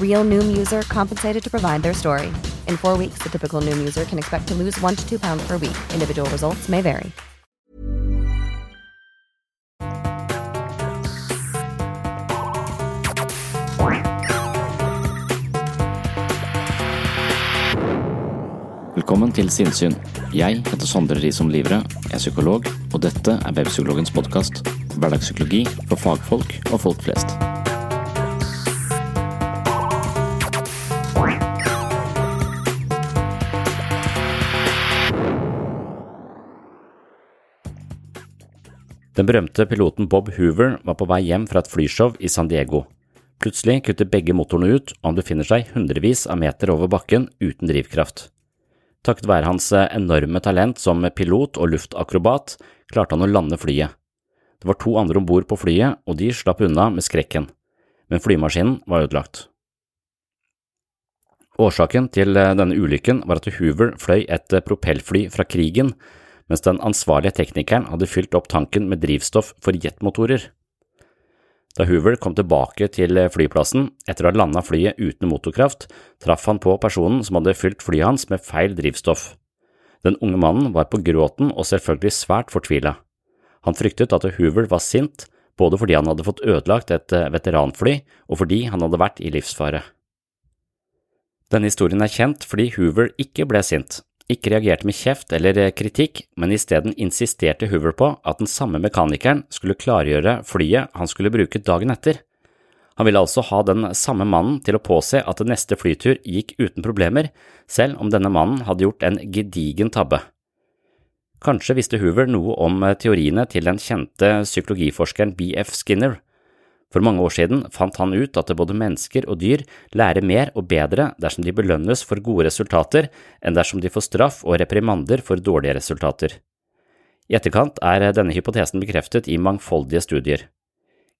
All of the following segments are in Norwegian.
Real Noom user compensated to provide their story. In four weeks, the typical Noom user can expect to lose one to two pounds per week. Individual results may vary. Velkommen til Sinnsyn. Jeg heter Sondre Risom Livre, er psykolog, og dette er Webpsykologens podkast. Hverdagspsykologi for fagfolk og folk flest. Den berømte piloten Bob Hoover var på vei hjem fra et flyshow i San Diego. Plutselig kutter begge motorene ut, og han befinner seg hundrevis av meter over bakken uten drivkraft. Takket være hans enorme talent som pilot og luftakrobat klarte han å lande flyet. Det var to andre om bord på flyet, og de slapp unna med skrekken, men flymaskinen var ødelagt. Årsaken til denne ulykken var at Hoover fløy et propellfly fra krigen, mens den ansvarlige teknikeren hadde fylt opp tanken med drivstoff for jetmotorer. Da Hoover kom tilbake til flyplassen etter å ha landa flyet uten motorkraft, traff han på personen som hadde fylt flyet hans med feil drivstoff. Den unge mannen var på gråten og selvfølgelig svært fortvila. Han fryktet at Hoover var sint, både fordi han hadde fått ødelagt et veteranfly og fordi han hadde vært i livsfare. Denne historien er kjent fordi Hoover ikke ble sint, ikke reagerte med kjeft eller kritikk, men isteden insisterte Hoover på at den samme mekanikeren skulle klargjøre flyet han skulle bruke dagen etter. Han ville altså ha den samme mannen til å påse at neste flytur gikk uten problemer, selv om denne mannen hadde gjort en gedigen tabbe. Kanskje visste Hoover noe om teoriene til den kjente psykologiforskeren BF Skinner. For mange år siden fant han ut at både mennesker og dyr lærer mer og bedre dersom de belønnes for gode resultater enn dersom de får straff og reprimander for dårlige resultater. I etterkant er denne hypotesen bekreftet i mangfoldige studier.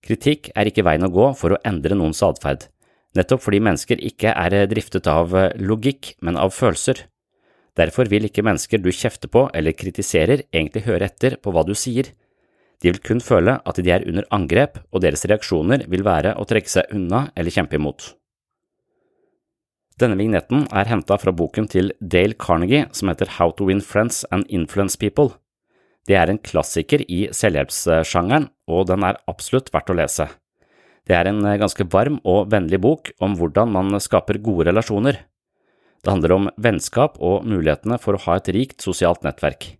Kritikk er ikke veien å gå for å endre noens atferd, nettopp fordi mennesker ikke er driftet av logikk, men av følelser. Derfor vil ikke mennesker du kjefter på eller kritiserer egentlig høre etter på hva du sier. De vil kun føle at de er under angrep, og deres reaksjoner vil være å trekke seg unna eller kjempe imot. Denne vignetten er henta fra boken til Dale Carnegie som heter How to Win Friends and Influence People. Det er en klassiker i selvhjelpssjangeren, og den er absolutt verdt å lese. Det er en ganske varm og vennlig bok om hvordan man skaper gode relasjoner. Det handler om vennskap og mulighetene for å ha et rikt sosialt nettverk.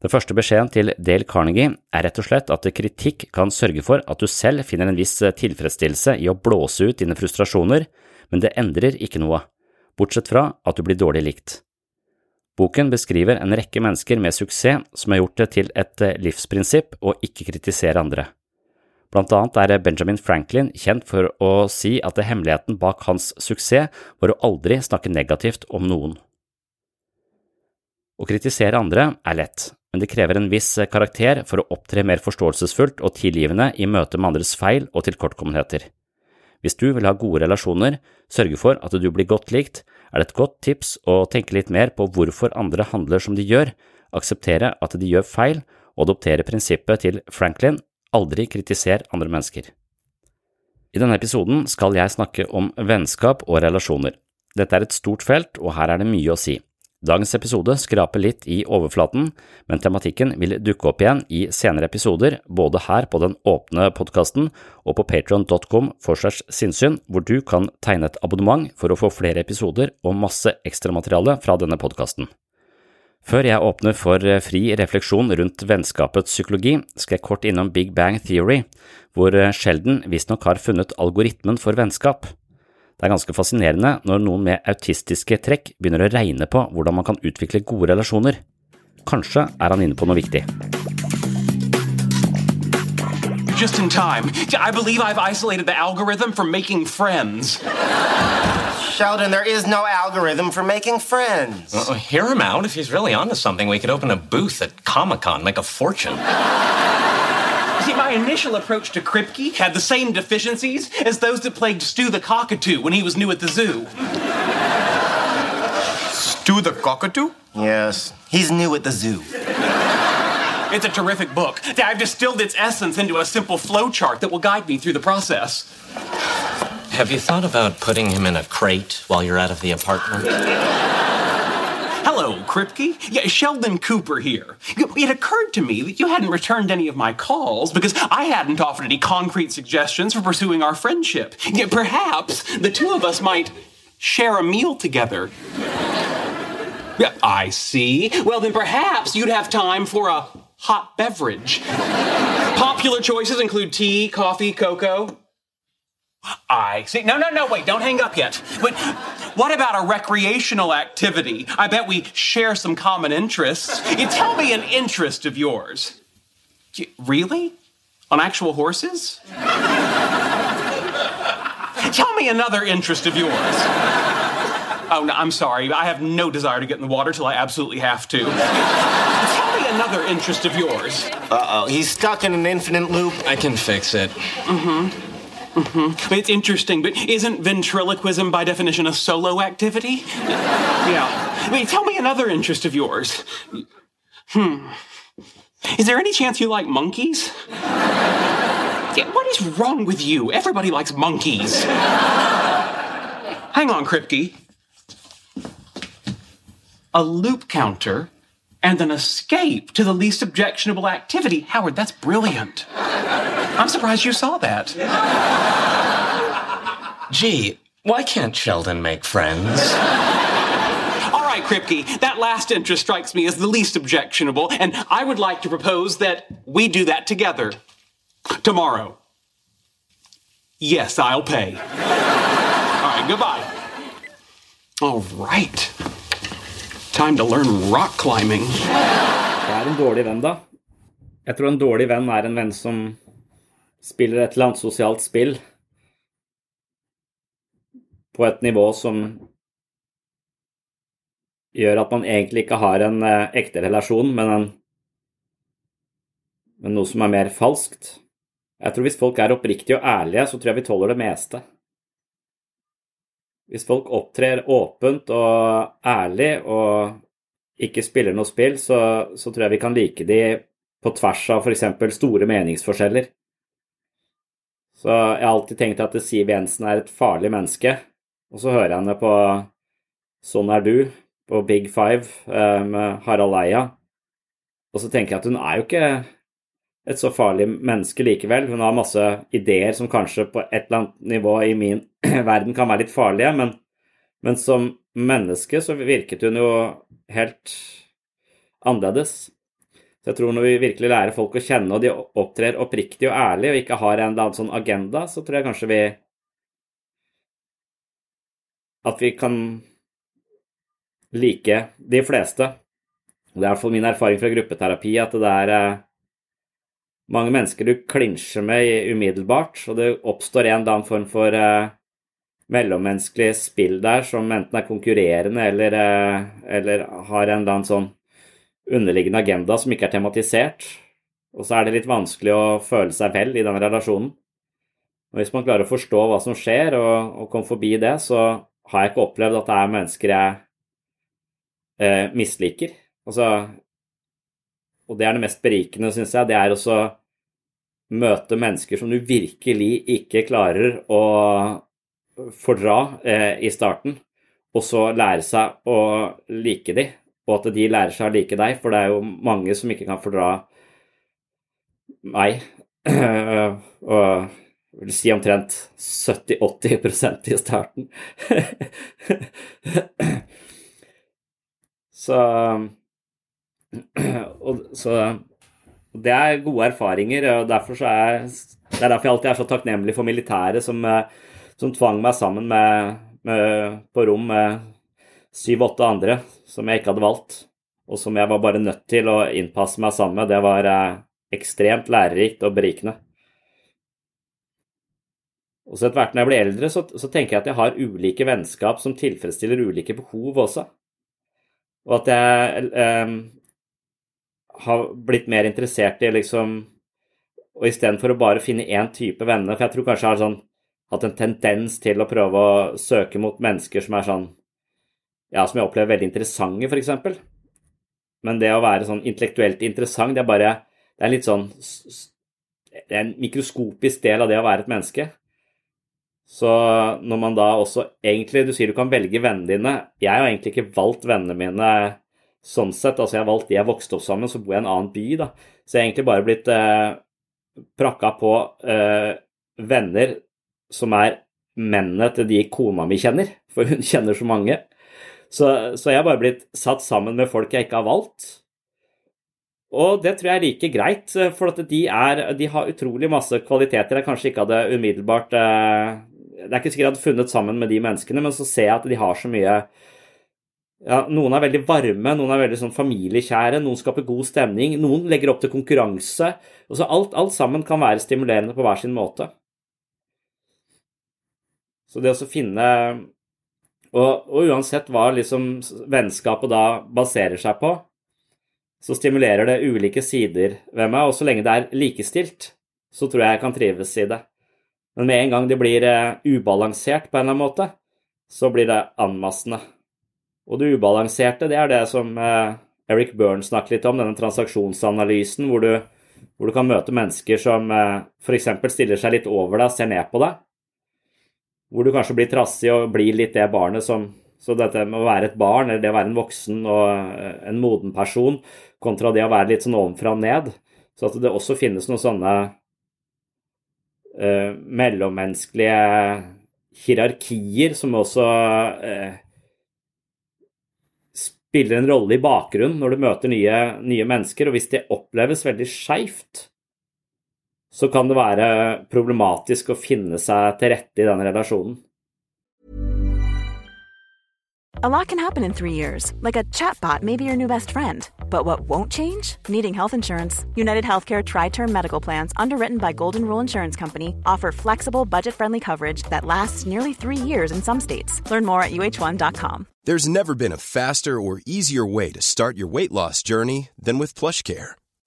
Den første beskjeden til Dale Carnegie er rett og slett at kritikk kan sørge for at du selv finner en viss tilfredsstillelse i å blåse ut dine frustrasjoner, men det endrer ikke noe, bortsett fra at du blir dårlig likt. Boken beskriver en rekke mennesker med suksess som har gjort det til et livsprinsipp å ikke kritisere andre. Blant annet er Benjamin Franklin kjent for å si at hemmeligheten bak hans suksess var å aldri snakke negativt om noen. Å kritisere andre er lett, men det krever en viss karakter for å opptre mer forståelsesfullt og tilgivende i møte med andres feil og tilkortkommenheter. Hvis du vil ha gode relasjoner, sørge for at du blir godt likt, er det et godt tips å tenke litt mer på hvorfor andre handler som de gjør, akseptere at de gjør feil og adoptere prinsippet til Franklin aldri kritiser andre mennesker. I denne episoden skal jeg snakke om vennskap og relasjoner. Dette er et stort felt, og her er det mye å si. Dagens episode skraper litt i overflaten, men tematikken vil dukke opp igjen i senere episoder, både her på den åpne podkasten og på patron.com forsers sinnssyn, hvor du kan tegne et abonnement for å få flere episoder og masse ekstramateriale fra denne podkasten. Før jeg åpner for eh, fri refleksjon rundt vennskapets psykologi, skal jeg kort innom Big Bang Theory, hvor eh, Sheldon visstnok har funnet algoritmen for vennskap. Det er ganske fascinerende når noen med autistiske trekk begynner å regne på hvordan man kan utvikle gode relasjoner. Kanskje er han inne på noe viktig. Just in time. I believe I've isolated the algorithm for making friends. Sheldon, there is no algorithm for making friends. Well, hear him out. If he's really onto something, we could open a booth at Comic Con, make a fortune. See, my initial approach to Kripke had the same deficiencies as those that plagued Stu the Cockatoo when he was new at the zoo. Stu the Cockatoo? Yes, he's new at the zoo. It's a terrific book. I've distilled its essence into a simple flowchart that will guide me through the process. Have you thought about putting him in a crate while you're out of the apartment? Hello, Kripke. Yeah, Sheldon Cooper here. It occurred to me that you hadn't returned any of my calls because I hadn't offered any concrete suggestions for pursuing our friendship. Yeah, perhaps the two of us might share a meal together. Yeah, I see. Well, then perhaps you'd have time for a hot beverage. Popular choices include tea, coffee, cocoa. I see. No, no, no, wait, don't hang up yet. But what about a recreational activity? I bet we share some common interests. You tell me an interest of yours. Really? On actual horses? tell me another interest of yours. Oh, no, I'm sorry. I have no desire to get in the water till I absolutely have to. tell me another interest of yours. Uh oh, he's stuck in an infinite loop. I can fix it. Mm hmm. Mm-hmm. It's interesting, but isn't ventriloquism by definition a solo activity? yeah. Mean, tell me another interest of yours. Hmm. Is there any chance you like monkeys? Yeah, what is wrong with you? Everybody likes monkeys. Hang on, Kripke. A loop counter and an escape to the least objectionable activity. Howard, that's brilliant. I'm surprised you saw that. Gee, why can't Sheldon make friends? All right, Kripke, that last interest strikes me as the least objectionable, and I would like to propose that we do that together. Tomorrow. Yes, I'll pay. All right, goodbye. All right. Time to learn rock climbing. Det er en dårlig venn, da? Jeg tror en dårlig venn er en venn som spiller et eller annet sosialt spill på et nivå som gjør at man egentlig ikke har en eh, ekte relasjon, men, en, men noe som er mer falskt. Jeg tror hvis folk er oppriktige og ærlige, så tror jeg vi tåler det meste. Hvis folk opptrer åpent og ærlig og ikke spiller noe spill, så, så tror jeg vi kan like de på tvers av f.eks. store meningsforskjeller. Så jeg har alltid tenkt at Siv Jensen er et farlig menneske, og så hører jeg henne på Sånn er du, på Big Five eh, med Harald Eia, og så tenker jeg at hun er jo ikke et så farlig menneske likevel. Hun har masse ideer som kanskje på et eller annet nivå i min verden kan være litt farlige, men, men som menneske så virket hun jo helt annerledes. Så jeg tror når vi virkelig lærer folk å kjenne, og de opptrer oppriktig og ærlig, og ikke har en eller annen sånn agenda, så tror jeg kanskje vi At vi kan like de fleste. Det er i hvert fall min erfaring fra gruppeterapi at det er eh, mange mennesker du klinsjer med umiddelbart, og det oppstår en eller annen form for eh, mellommenneskelig spill der som enten er konkurrerende eller, eh, eller har en eller annen sånn underliggende agenda som ikke er tematisert. Og så er det litt vanskelig å føle seg vel i den relasjonen. Og hvis man klarer å forstå hva som skjer, og, og komme forbi det, så har jeg ikke opplevd at det er mennesker jeg eh, misliker. Altså, og det er det mest berikende, syns jeg, det er også møte mennesker som du virkelig ikke klarer å fordra eh, i starten, og så lære seg å like de, og at de lærer seg å like deg, for det er jo mange som ikke kan fordra meg. og vil si omtrent 70-80% i starten. så, og, så det er gode erfaringer, og derfor så er, det er derfor jeg alltid er så takknemlig for militæret som, som tvang meg sammen med, med, på rom med syv-åtte andre som jeg ikke hadde valgt, og som jeg var bare nødt til å innpasse meg sammen med. Det var eh, ekstremt lærerikt og berikende. Og så etter hvert når jeg blir eldre, så, så, tenker jeg at jeg har ulike vennskap som tilfredsstiller ulike behov også. Og at jeg eh, har blitt mer interessert i liksom Og istedenfor å bare finne én type venner For jeg tror kanskje jeg har sånn, hatt en tendens til å prøve å søke mot mennesker som er sånn Ja, som jeg opplever veldig interessante, f.eks. Men det å være sånn intellektuelt interessant, det er bare Det er litt sånn Det er en mikroskopisk del av det å være et menneske. Så når man da også egentlig Du sier du kan velge vennene dine. Jeg har egentlig ikke valgt vennene mine sånn sett. Altså jeg har valgt de jeg vokste opp sammen, så bor jeg i en annen by, da. Så jeg har egentlig bare blitt eh, prakka på eh, venner som er mennene til de kona mi kjenner, for hun kjenner så mange. Så, så jeg har bare blitt satt sammen med folk jeg ikke har valgt. Og det tror jeg er like greit, for at de, er, de har utrolig masse kvaliteter jeg kanskje ikke hadde umiddelbart eh, det er ikke sikkert jeg hadde funnet sammen med de menneskene, men så ser jeg at de har så mye ja, Noen er veldig varme, noen er veldig sånn familiekjære, noen skaper god stemning, noen legger opp til konkurranse. Altså alt, alt sammen kan være stimulerende på hver sin måte. Så det å finne og, og, uansett hva liksom vennskapet da baserer seg på, så stimulerer det ulike sider ved meg, og så lenge det er likestilt, så tror jeg jeg kan trives i det. Men med en gang det blir uh, ubalansert på en eller annen måte, så blir det anmassende. Og det ubalanserte, det er det som uh, Eric Byrne snakket litt om, denne transaksjonsanalysen, hvor du, hvor du kan møte mennesker som uh, f.eks. stiller seg litt over deg, ser ned på deg. Hvor du kanskje blir trassig og blir litt det barnet som Så dette med å være et barn, eller det å være en voksen og en moden person, kontra det å være litt sånn ovenfra og ned. Så at det også finnes noen sånne uh, mellommenneskelige hierarkier som også uh, spiller en rolle i bakgrunnen når du møter nye, nye mennesker. Og hvis det oppleves veldig skeivt, så kan det være problematisk å finne seg til rette i den relasjonen. A lot can happen in three years, like a chatbot may be your new best friend. But what won't change? Needing health insurance. United Healthcare Tri Term Medical Plans, underwritten by Golden Rule Insurance Company, offer flexible, budget friendly coverage that lasts nearly three years in some states. Learn more at uh1.com. There's never been a faster or easier way to start your weight loss journey than with PlushCare.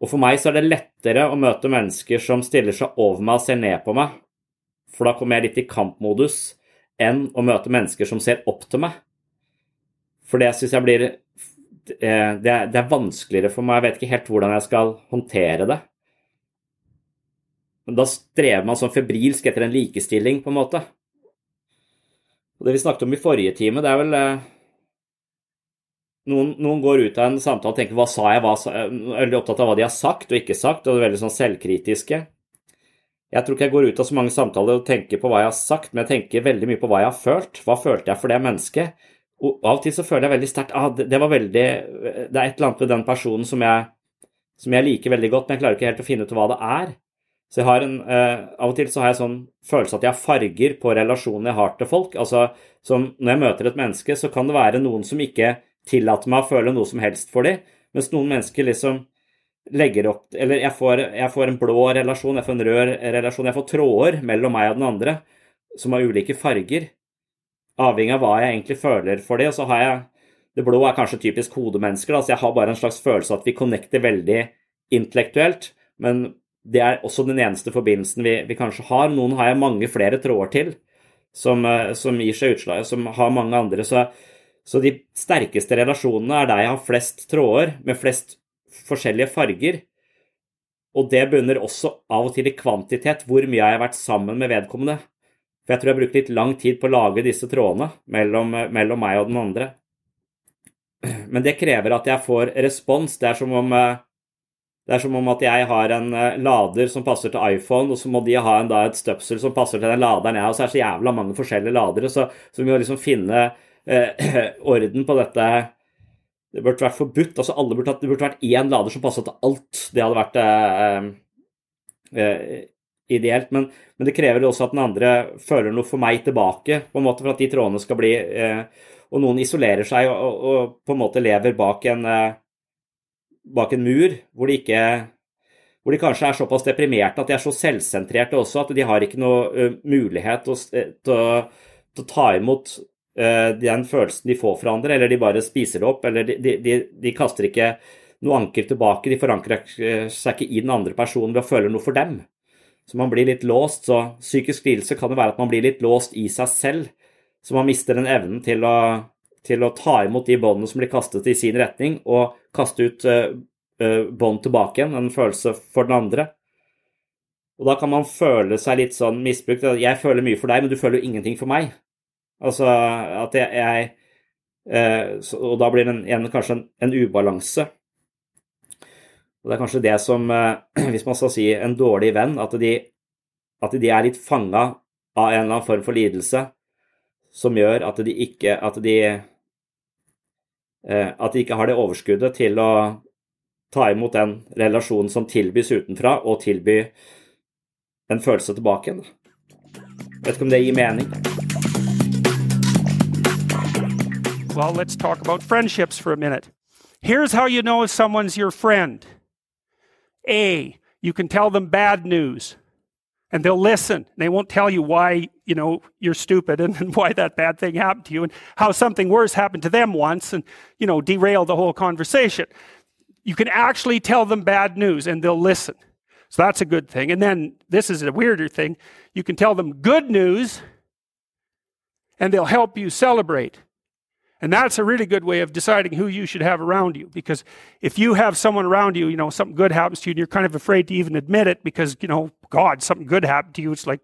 Og for meg så er det lettere å møte mennesker som stiller seg over meg og ser ned på meg, for da kommer jeg litt i kampmodus, enn å møte mennesker som ser opp til meg. For det syns jeg blir Eh, det er, det er, vanskeligere for meg. Jeg vet ikke helt hvordan jeg skal håndtere det. Men da strever man sånn febrilsk etter en likestilling, på en måte. Og det vi snakket om i forrige time, det er vel eh, noen, noen, går ut av en samtale og tenker 'hva sa jeg', hva sa jeg? veldig opptatt av hva de har sagt og ikke sagt, og er veldig sånn selvkritiske. Jeg tror ikke jeg går ut av så mange samtaler og tenker på hva jeg har sagt, men jeg tenker veldig mye på hva jeg har følt. Hva følte jeg for det mennesket? Og av og til så føler jeg veldig sterkt ah, det, det var veldig Det er et eller annet med den personen som jeg, som jeg liker veldig godt, men jeg klarer ikke helt å finne ut hva det er. Så jeg har en, uh, Av og til så har jeg sånn følelse at jeg har farger på relasjonen jeg har til folk. Altså, som Når jeg møter et menneske, så kan det være noen som ikke tillater meg å føle noe som helst for dem, mens noen mennesker liksom legger opp Eller jeg får, jeg får, en blå relasjon, jeg får en rød relasjon, jeg får tråder mellom meg og den andre som har ulike farger, avhengig av hva jeg egentlig føler for det. Og så har jeg Det blå er kanskje typisk hodemennesker, da, så jeg har bare en slags følelse av at vi connecter veldig intellektuelt, men det er også den eneste forbindelsen vi, vi, kanskje har. Noen har jeg mange flere tråder til som, eh, som gir seg utslag, som har mange andre. Så, så, de sterkeste relasjonene er der jeg har flest tråder med flest forskjellige farger. Og det bunner også av og til i kvantitet, hvor mye jeg har vært sammen med vedkommende. For jeg tror jeg har brukt litt lang tid på å lage disse trådene mellom, mellom meg og den andre. Men det krever at jeg får respons. Det er som om eh, det er som om at jeg har en eh, lader som passer til iPhone, og så må de ha en, da, et støpsel som passer til den laderen jeg har. Så er det så jævla mange forskjellige ladere, så, så vi må liksom finne eh, orden på dette. Det burde vært forbudt. altså alle burde, Det burde vært én lader som passet til alt. Det hadde vært eh, eh, ideelt. Men, men, det krever også at den andre føler noe for meg tilbake, på en måte for at de trådene skal bli eh, Og noen isolerer seg og, og, og, på en måte lever bak en eh, bak en mur hvor de ikke hvor de kanskje er såpass deprimerte at de er så selvsentrerte også at de har ikke noe mulighet til å, til, å, til å, ta imot den følelsen de får fra andre, eller de bare spiser det opp, eller de, de, de, kaster ikke noe anker tilbake, de forankrer seg ikke i den andre personen ved å føle noe for dem. Så man blir litt låst. Så psykisk lidelse kan jo være at man blir litt låst i seg selv, så man mister den evnen til å til å ta imot de båndene som blir kastet i sin retning, og kaste ut uh, bånd tilbake igjen, en følelse for den andre. Og da kan man føle seg litt sånn misbrukt. Jeg føler mye for deg, men du føler jo ingenting for meg. Altså at jeg, jeg uh, Og da blir det en, en, kanskje en, en, ubalanse. Og det er kanskje det som, eh, hvis man skal si en dårlig venn, at de, at de er litt fanga av en eller annen form for lidelse som gjør at de ikke at de, eh, at de ikke har det overskuddet til å ta imot den relasjonen som tilbys utenfra, og tilby en følelse tilbake igjen. Vet ikke om det gir mening. Well, let's talk about friendships for a minute. Here's how you know if someone's your friend. A, you can tell them bad news and they'll listen. They won't tell you why, you know, you're stupid and, and, why that bad thing happened to you and how something worse happened to them once and, you know, derail the whole conversation. You can actually tell them bad news and they'll listen. So that's a good thing. And then this is a weirder thing. You can tell them good news and they'll help you celebrate. And that's a really good way of deciding who you should have around you. Because if you have someone around you, you know, something good happens to you and you're kind of afraid to even admit it because, you know, God, something good happened to you. It's like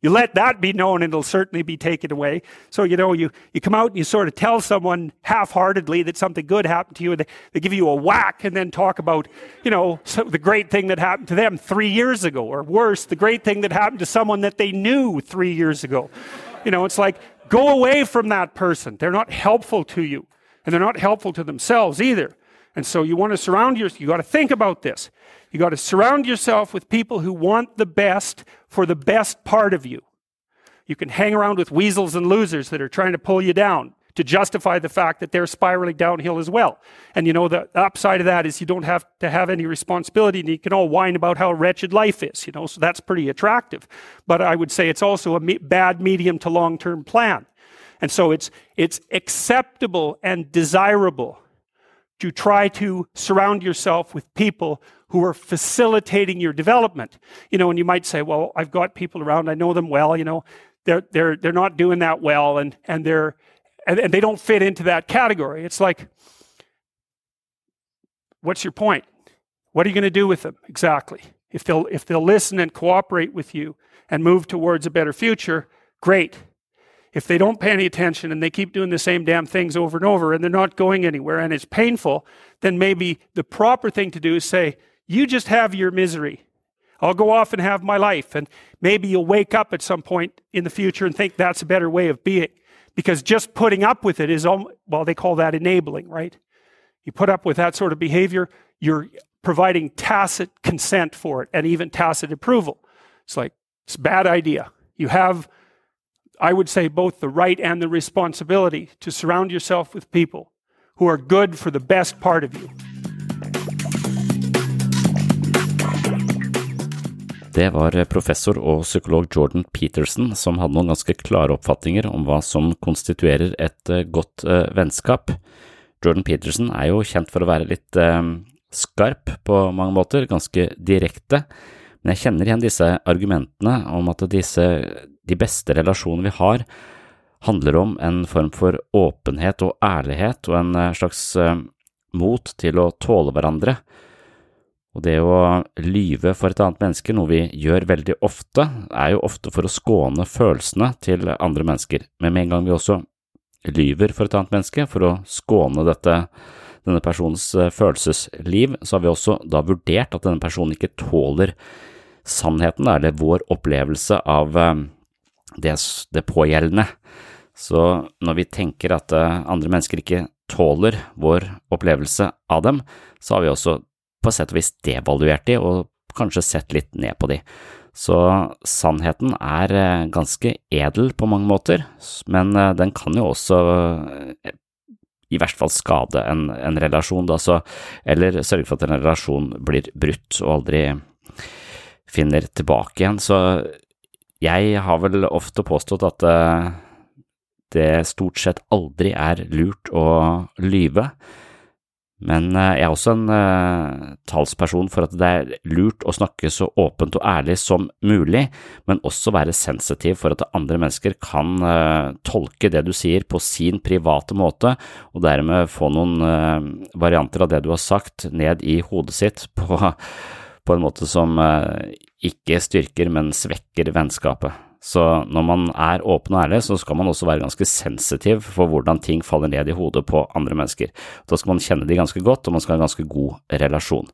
you let that be known and it'll certainly be taken away. So, you know, you, you come out and you sort of tell someone half heartedly that something good happened to you and they, they give you a whack and then talk about, you know, so the great thing that happened to them three years ago or worse, the great thing that happened to someone that they knew three years ago. You know, it's like go away from that person. They're not helpful to you and they're not helpful to themselves either. And so you want to surround yourself, you got to think about this. You got to surround yourself with people who want the best for the best part of you. You can hang around with weasels and losers that are trying to pull you down to justify the fact that they're spiraling downhill as well. And you know, the upside of that is you don't have to have any responsibility and you can all whine about how wretched life is, you know, so that's pretty attractive. But I would say it's also a me- bad medium to long term plan. And so it's, it's acceptable and desirable to try to surround yourself with people who are facilitating your development. You know, and you might say, well, I've got people around, I know them well, you know, they're, they're, they're not doing that well and, and, they're, and, and they don't fit into that category. It's like, what's your point? What are you going to do with them exactly? If they'll, if they'll listen and cooperate with you and move towards a better future, great. if they don't pay any attention and they keep doing the same damn things over and over and they're not going anywhere and it's painful, then maybe the proper thing to do is say, You just have your misery. I'll go off and have my life. And maybe you'll wake up at some point in the future and think that's a better way of being. Because just putting up with it is, well, they call that enabling, right? You put up with that sort of behavior, you're providing tacit consent for it and even tacit approval. It's like, it's bad idea. You have, I would say, both the right and the responsibility to surround yourself with people who are good for the best part of you. Det var professor og psykolog Jordan Peterson som hadde noen ganske klare oppfatninger om hva som konstituerer et eh, godt uh, vennskap. Jordan Peterson er jo kjent for å være litt uh, skarp på mange måter, ganske direkte, men jeg kjenner igjen disse argumentene om at disse, de beste relasjonene vi har, handler om en form for åpenhet og ærlighet og en slags mot til å tåle hverandre. Og det å lyve for et annet menneske, noe vi gjør veldig ofte, er jo ofte for å skåne følelsene til andre mennesker, men med en gang vi også lyver for et annet menneske, for å skåne dette, denne personens eh, følelsesliv, så har vi også da vurdert at denne personen ikke tåler sannheten, eller vår opplevelse av eh, det, det pågjeldende. Så når vi tenker at eh, andre mennesker ikke tåler vår opplevelse av dem, så har vi også på sett og vis devaluert de, og kanskje sett litt ned på de. Så sannheten er eh, ganske edel på mange måter, men eh, den kan jo også eh, i hvert fall skade en, en relasjon, da, så, eller sørge for at en relasjon blir brutt og aldri finner tilbake igjen. Så jeg har vel ofte påstått at det stort sett aldri er lurt å lyve. Men eh, jeg er også en uh, talsperson for at det er lurt å snakke så åpent og ærlig som mulig, men også være sensitiv for at andre mennesker kan uh, tolke det du sier på sin private måte, og dermed få noen uh, varianter av det du har sagt ned i hodet sitt på, på en måte som ikke styrker, men svekker vennskapet. Så når man er åpen og ærlig, så skal man også være ganske sensitiv for hvordan ting faller ned i hodet på andre mennesker. Da skal man kjenne de ganske godt, og man skal ha en ganske god relasjon.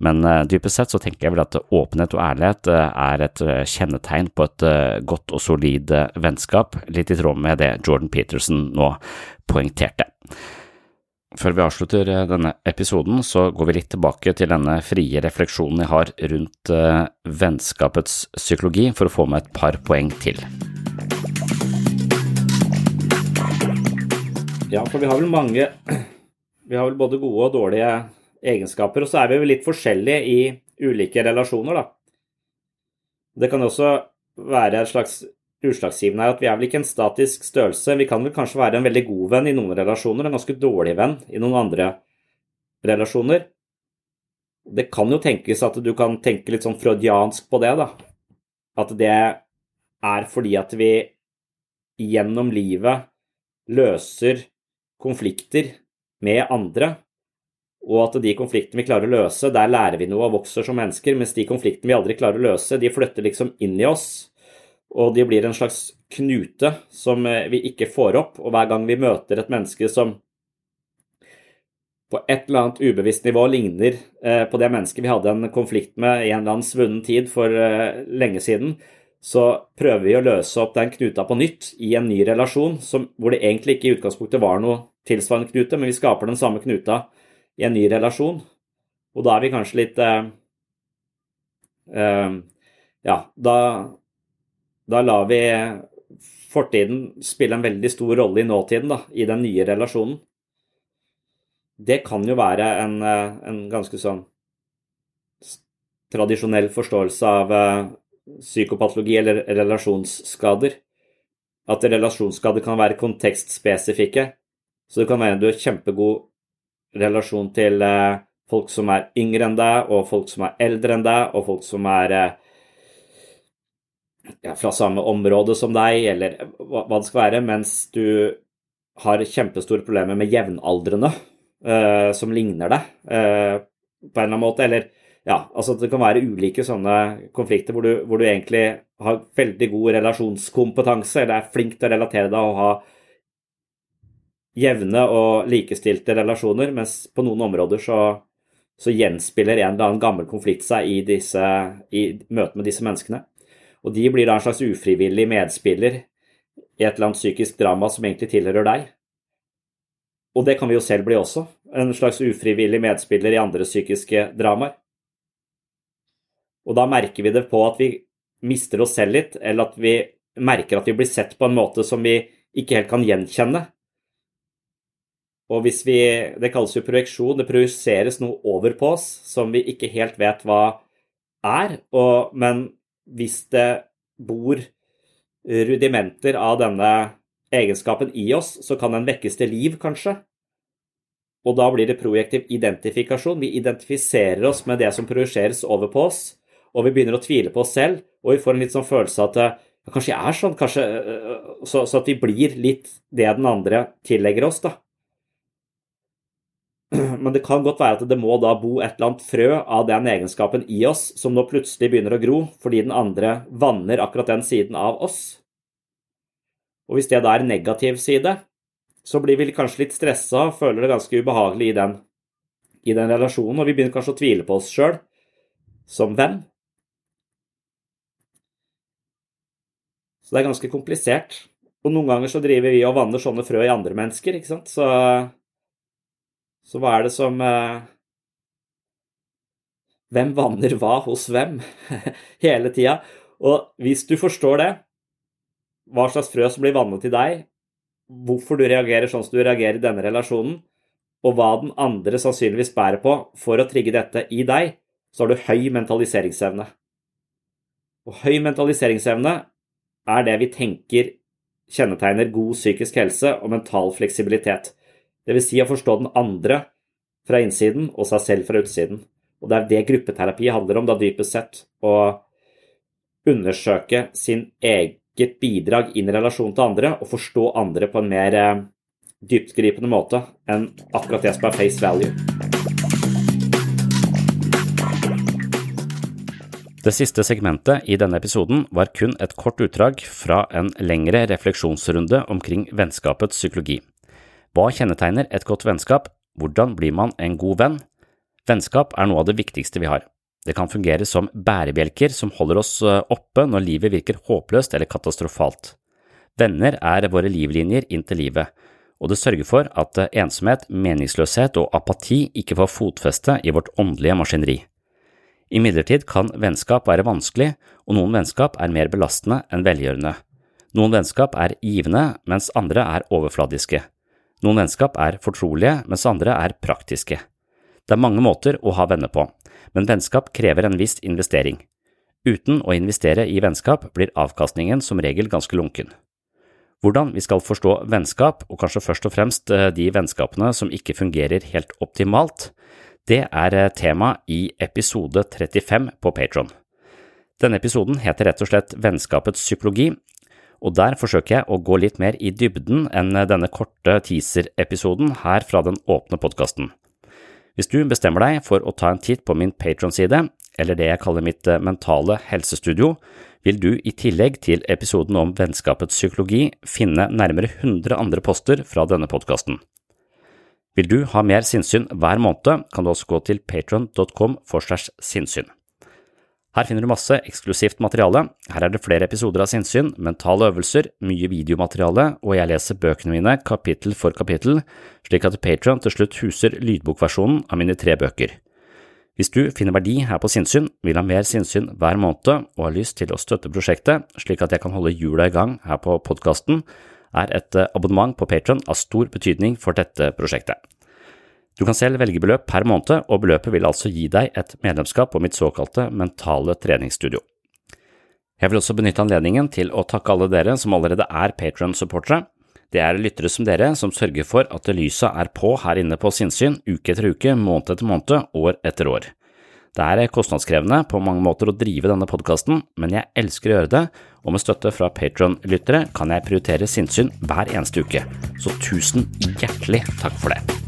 Men uh, dypest sett så tenker jeg vel at åpenhet og ærlighet uh, er et uh, kjennetegn på et godt og solid vennskap, litt i tråd med det Jordan Peterson nå poengterte. Før vi avslutter eh, denne episoden, så går vi litt tilbake til denne frie refleksjonen jeg har rundt uh, vennskapets psykologi, for å få med et par poeng til. Ja, for vi har vel mange Vi har vel både gode og dårlige egenskaper, og så er vi vel litt forskjellige i ulike relasjoner, da. Det kan også være et slags utslagsgivende er at vi er vel ikke en statisk størrelse. Vi kan vel kanskje være en veldig god venn i noen relasjoner, en ganske dårlig venn i noen andre relasjoner. Det kan jo tenkes at du kan tenke litt sånn freudiansk på det, da. At det er fordi at vi gjennom livet løser konflikter med andre, og at de konfliktene vi klarer å løse, der lærer vi noe og vokser som mennesker, mens de konfliktene vi aldri klarer å løse, de flytter liksom inn i oss og de blir en slags knute som eh, vi ikke får opp. Og hver gang vi møter et menneske som på et eller annet ubevisst nivå ligner eh, på det mennesket vi hadde en konflikt med i en eller annen svunnen tid for eh, lenge siden, så prøver vi å løse opp den knuta på nytt i en ny relasjon, som, hvor det egentlig ikke i utgangspunktet var noe tilsvarende knute, men vi skaper den samme knuta i en ny relasjon. Og da er vi kanskje litt eh, eh, Ja, da da lar vi fortiden spille en veldig stor rolle i nåtiden, da, i den nye relasjonen. Det kan jo være en, eh, en ganske sånn tradisjonell forståelse av uh, psykopatologi eller relasjonsskader. At relasjonsskader kan være kontekstspesifikke. Så det kan være en du har kjempegod relasjon til uh, folk som er yngre enn deg, og folk som er eldre enn deg, og folk som er ja, fra samme område som deg, eller hva, hva, det skal være, mens du har kjempestore problemer med jevnaldrende uh, som ligner deg uh, på en eller annen måte, eller ja, altså det kan være ulike sånne konflikter hvor du, hvor du egentlig har veldig god relasjonskompetanse, eller er flink til å relatere deg og ha jevne og likestilte relasjoner, mens på noen områder så, så gjenspiller en eller annen gammel konflikt seg i, disse, i møte med disse menneskene. Og de blir da en slags ufrivillig medspiller i et eller annet psykisk drama som egentlig tilhører deg. Og det kan vi jo selv bli også. En slags ufrivillig medspiller i andre psykiske dramaer. Og da merker vi det på at vi mister oss selv litt, eller at vi merker at vi blir sett på en måte som vi ikke helt kan gjenkjenne. Og hvis vi Det kalles jo projeksjon. Det projiseres noe over på oss som vi ikke helt vet hva er. Og, men hvis det bor rudimenter av denne egenskapen i oss, så kan den vekkes til liv, kanskje. Og da blir det projektiv identifikasjon. Vi identifiserer oss med det som projiseres over på oss, og vi begynner å tvile på oss selv, og vi får en litt sånn følelse av at ja, kanskje jeg er sånn, kanskje så, så, at vi blir litt det den andre tillegger oss, da. Men det kan godt være at det må da bo et eller annet frø av den egenskapen i oss som nå plutselig begynner å gro fordi den andre vanner akkurat den siden av oss. Og hvis det da er negativ side, så blir vi kanskje litt stressa og føler det ganske ubehagelig i den, i den relasjonen, og vi begynner kanskje å tvile på oss sjøl som venn. Så det er ganske komplisert. Og noen ganger så driver vi og vanner sånne frø i andre mennesker, ikke sant. Så, så hva er det som eh, Hvem vanner hva hos hvem hele tida? Og hvis du forstår det, hva slags frø som blir vannet i deg, hvorfor du reagerer sånn som du reagerer i denne relasjonen, og hva den andre sannsynligvis bærer på for å trigge dette i deg, så har du høy mentaliseringsevne. Og høy mentaliseringsevne er det vi tenker kjennetegner god psykisk helse og mental fleksibilitet. Vil si å forstå den andre fra innsiden og seg selv fra utsiden. Og det er det gruppeterapi handler om, da dypest sett. Å undersøke sin eget bidrag inn i relasjon til andre og forstå andre på en mer eh, dyptgripende måte enn akkurat det som er face value. Det siste segmentet i denne episoden var kun et kort utdrag fra en lengre refleksjonsrunde omkring vennskapets psykologi. Hva kjennetegner et godt vennskap? Hvordan blir man en god venn? Vennskap er noe av det viktigste vi har. Det kan fungere som bærebjelker som holder oss eh, oppe når livet virker håpløst eller katastrofalt. Venner er våre livlinjer inn til livet, og det sørger for at eh, ensomhet, meningsløshet og apati ikke får fotfeste i vårt åndelige maskineri. Imidlertid kan vennskap være vanskelig, og noen vennskap er mer belastende enn velgjørende. Noen vennskap er givende, mens andre er overfladiske. Noen vennskap er fortrolige, mens andre er praktiske. Det er mange måter å ha venner på, men vennskap krever en viss investering. Uten å investere i vennskap blir avkastningen som regel ganske lunken. Hvordan vi skal forstå vennskap, og kanskje først og fremst eh, de vennskapene som ikke fungerer helt optimalt, det er eh, tema i episode 35 på Patron. Denne episoden heter rett og slett Vennskapets psykologi, og der forsøker jeg å gå litt mer i dybden enn denne korte teaser-episoden her fra den åpne podkasten. Hvis du bestemmer deg for å ta en titt på min Patron-side, eller det jeg kaller mitt eh, mentale helsestudio, vil du i tillegg til episoden om vennskapets psykologi finne nærmere 100 andre poster fra denne podkasten. Vil du ha mer sinnssyn hver måned, kan du også gå til patron.com for segs sinnssyn. Her finner du masse eksklusivt materiale, her er det flere episoder av sinnssyn, mentale øvelser, mye videomateriale, og jeg leser bøkene mine kapittel for kapittel, slik at Patron til slutt huser lydbokversjonen av mine tre bøker. Hvis du finner verdi her på sinnssyn, vil ha mer sinnssyn hver måned og har lyst til å støtte prosjektet slik at jeg kan holde hjula i gang her på podkasten, er et abonnement på Patron av stor betydning for dette prosjektet. Du kan selv velge beløp per måned, og beløpet vil altså gi deg et medlemskap på mitt såkalte mentale treningsstudio. Jeg vil også benytte anledningen til å takke alle dere som allerede er Patron-supportere. Det er lyttere som dere som sørger for at lyset er på her inne på sinnssyn uke etter uke, måned etter måned, år etter år. Det er kostnadskrevende på mange måter å drive denne podkasten, men jeg elsker å gjøre det, og med støtte fra Patron-lyttere kan jeg prioritere sinnssyn hver eneste uke, så tusen hjertelig takk for det.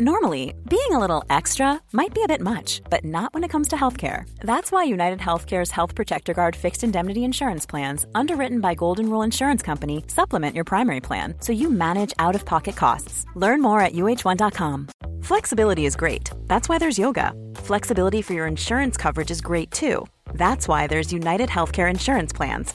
Normally, being a little extra might be a bit much, but not when it comes to healthcare. That's why United Healthcare's Health Protector Guard fixed indemnity insurance plans, underwritten by Golden Rule Insurance Company, supplement your primary plan so you manage out of pocket costs. Learn more at uh1.com. Flexibility is great. That's why there's yoga. Flexibility for your insurance coverage is great too. That's why there's United Healthcare Insurance Plans.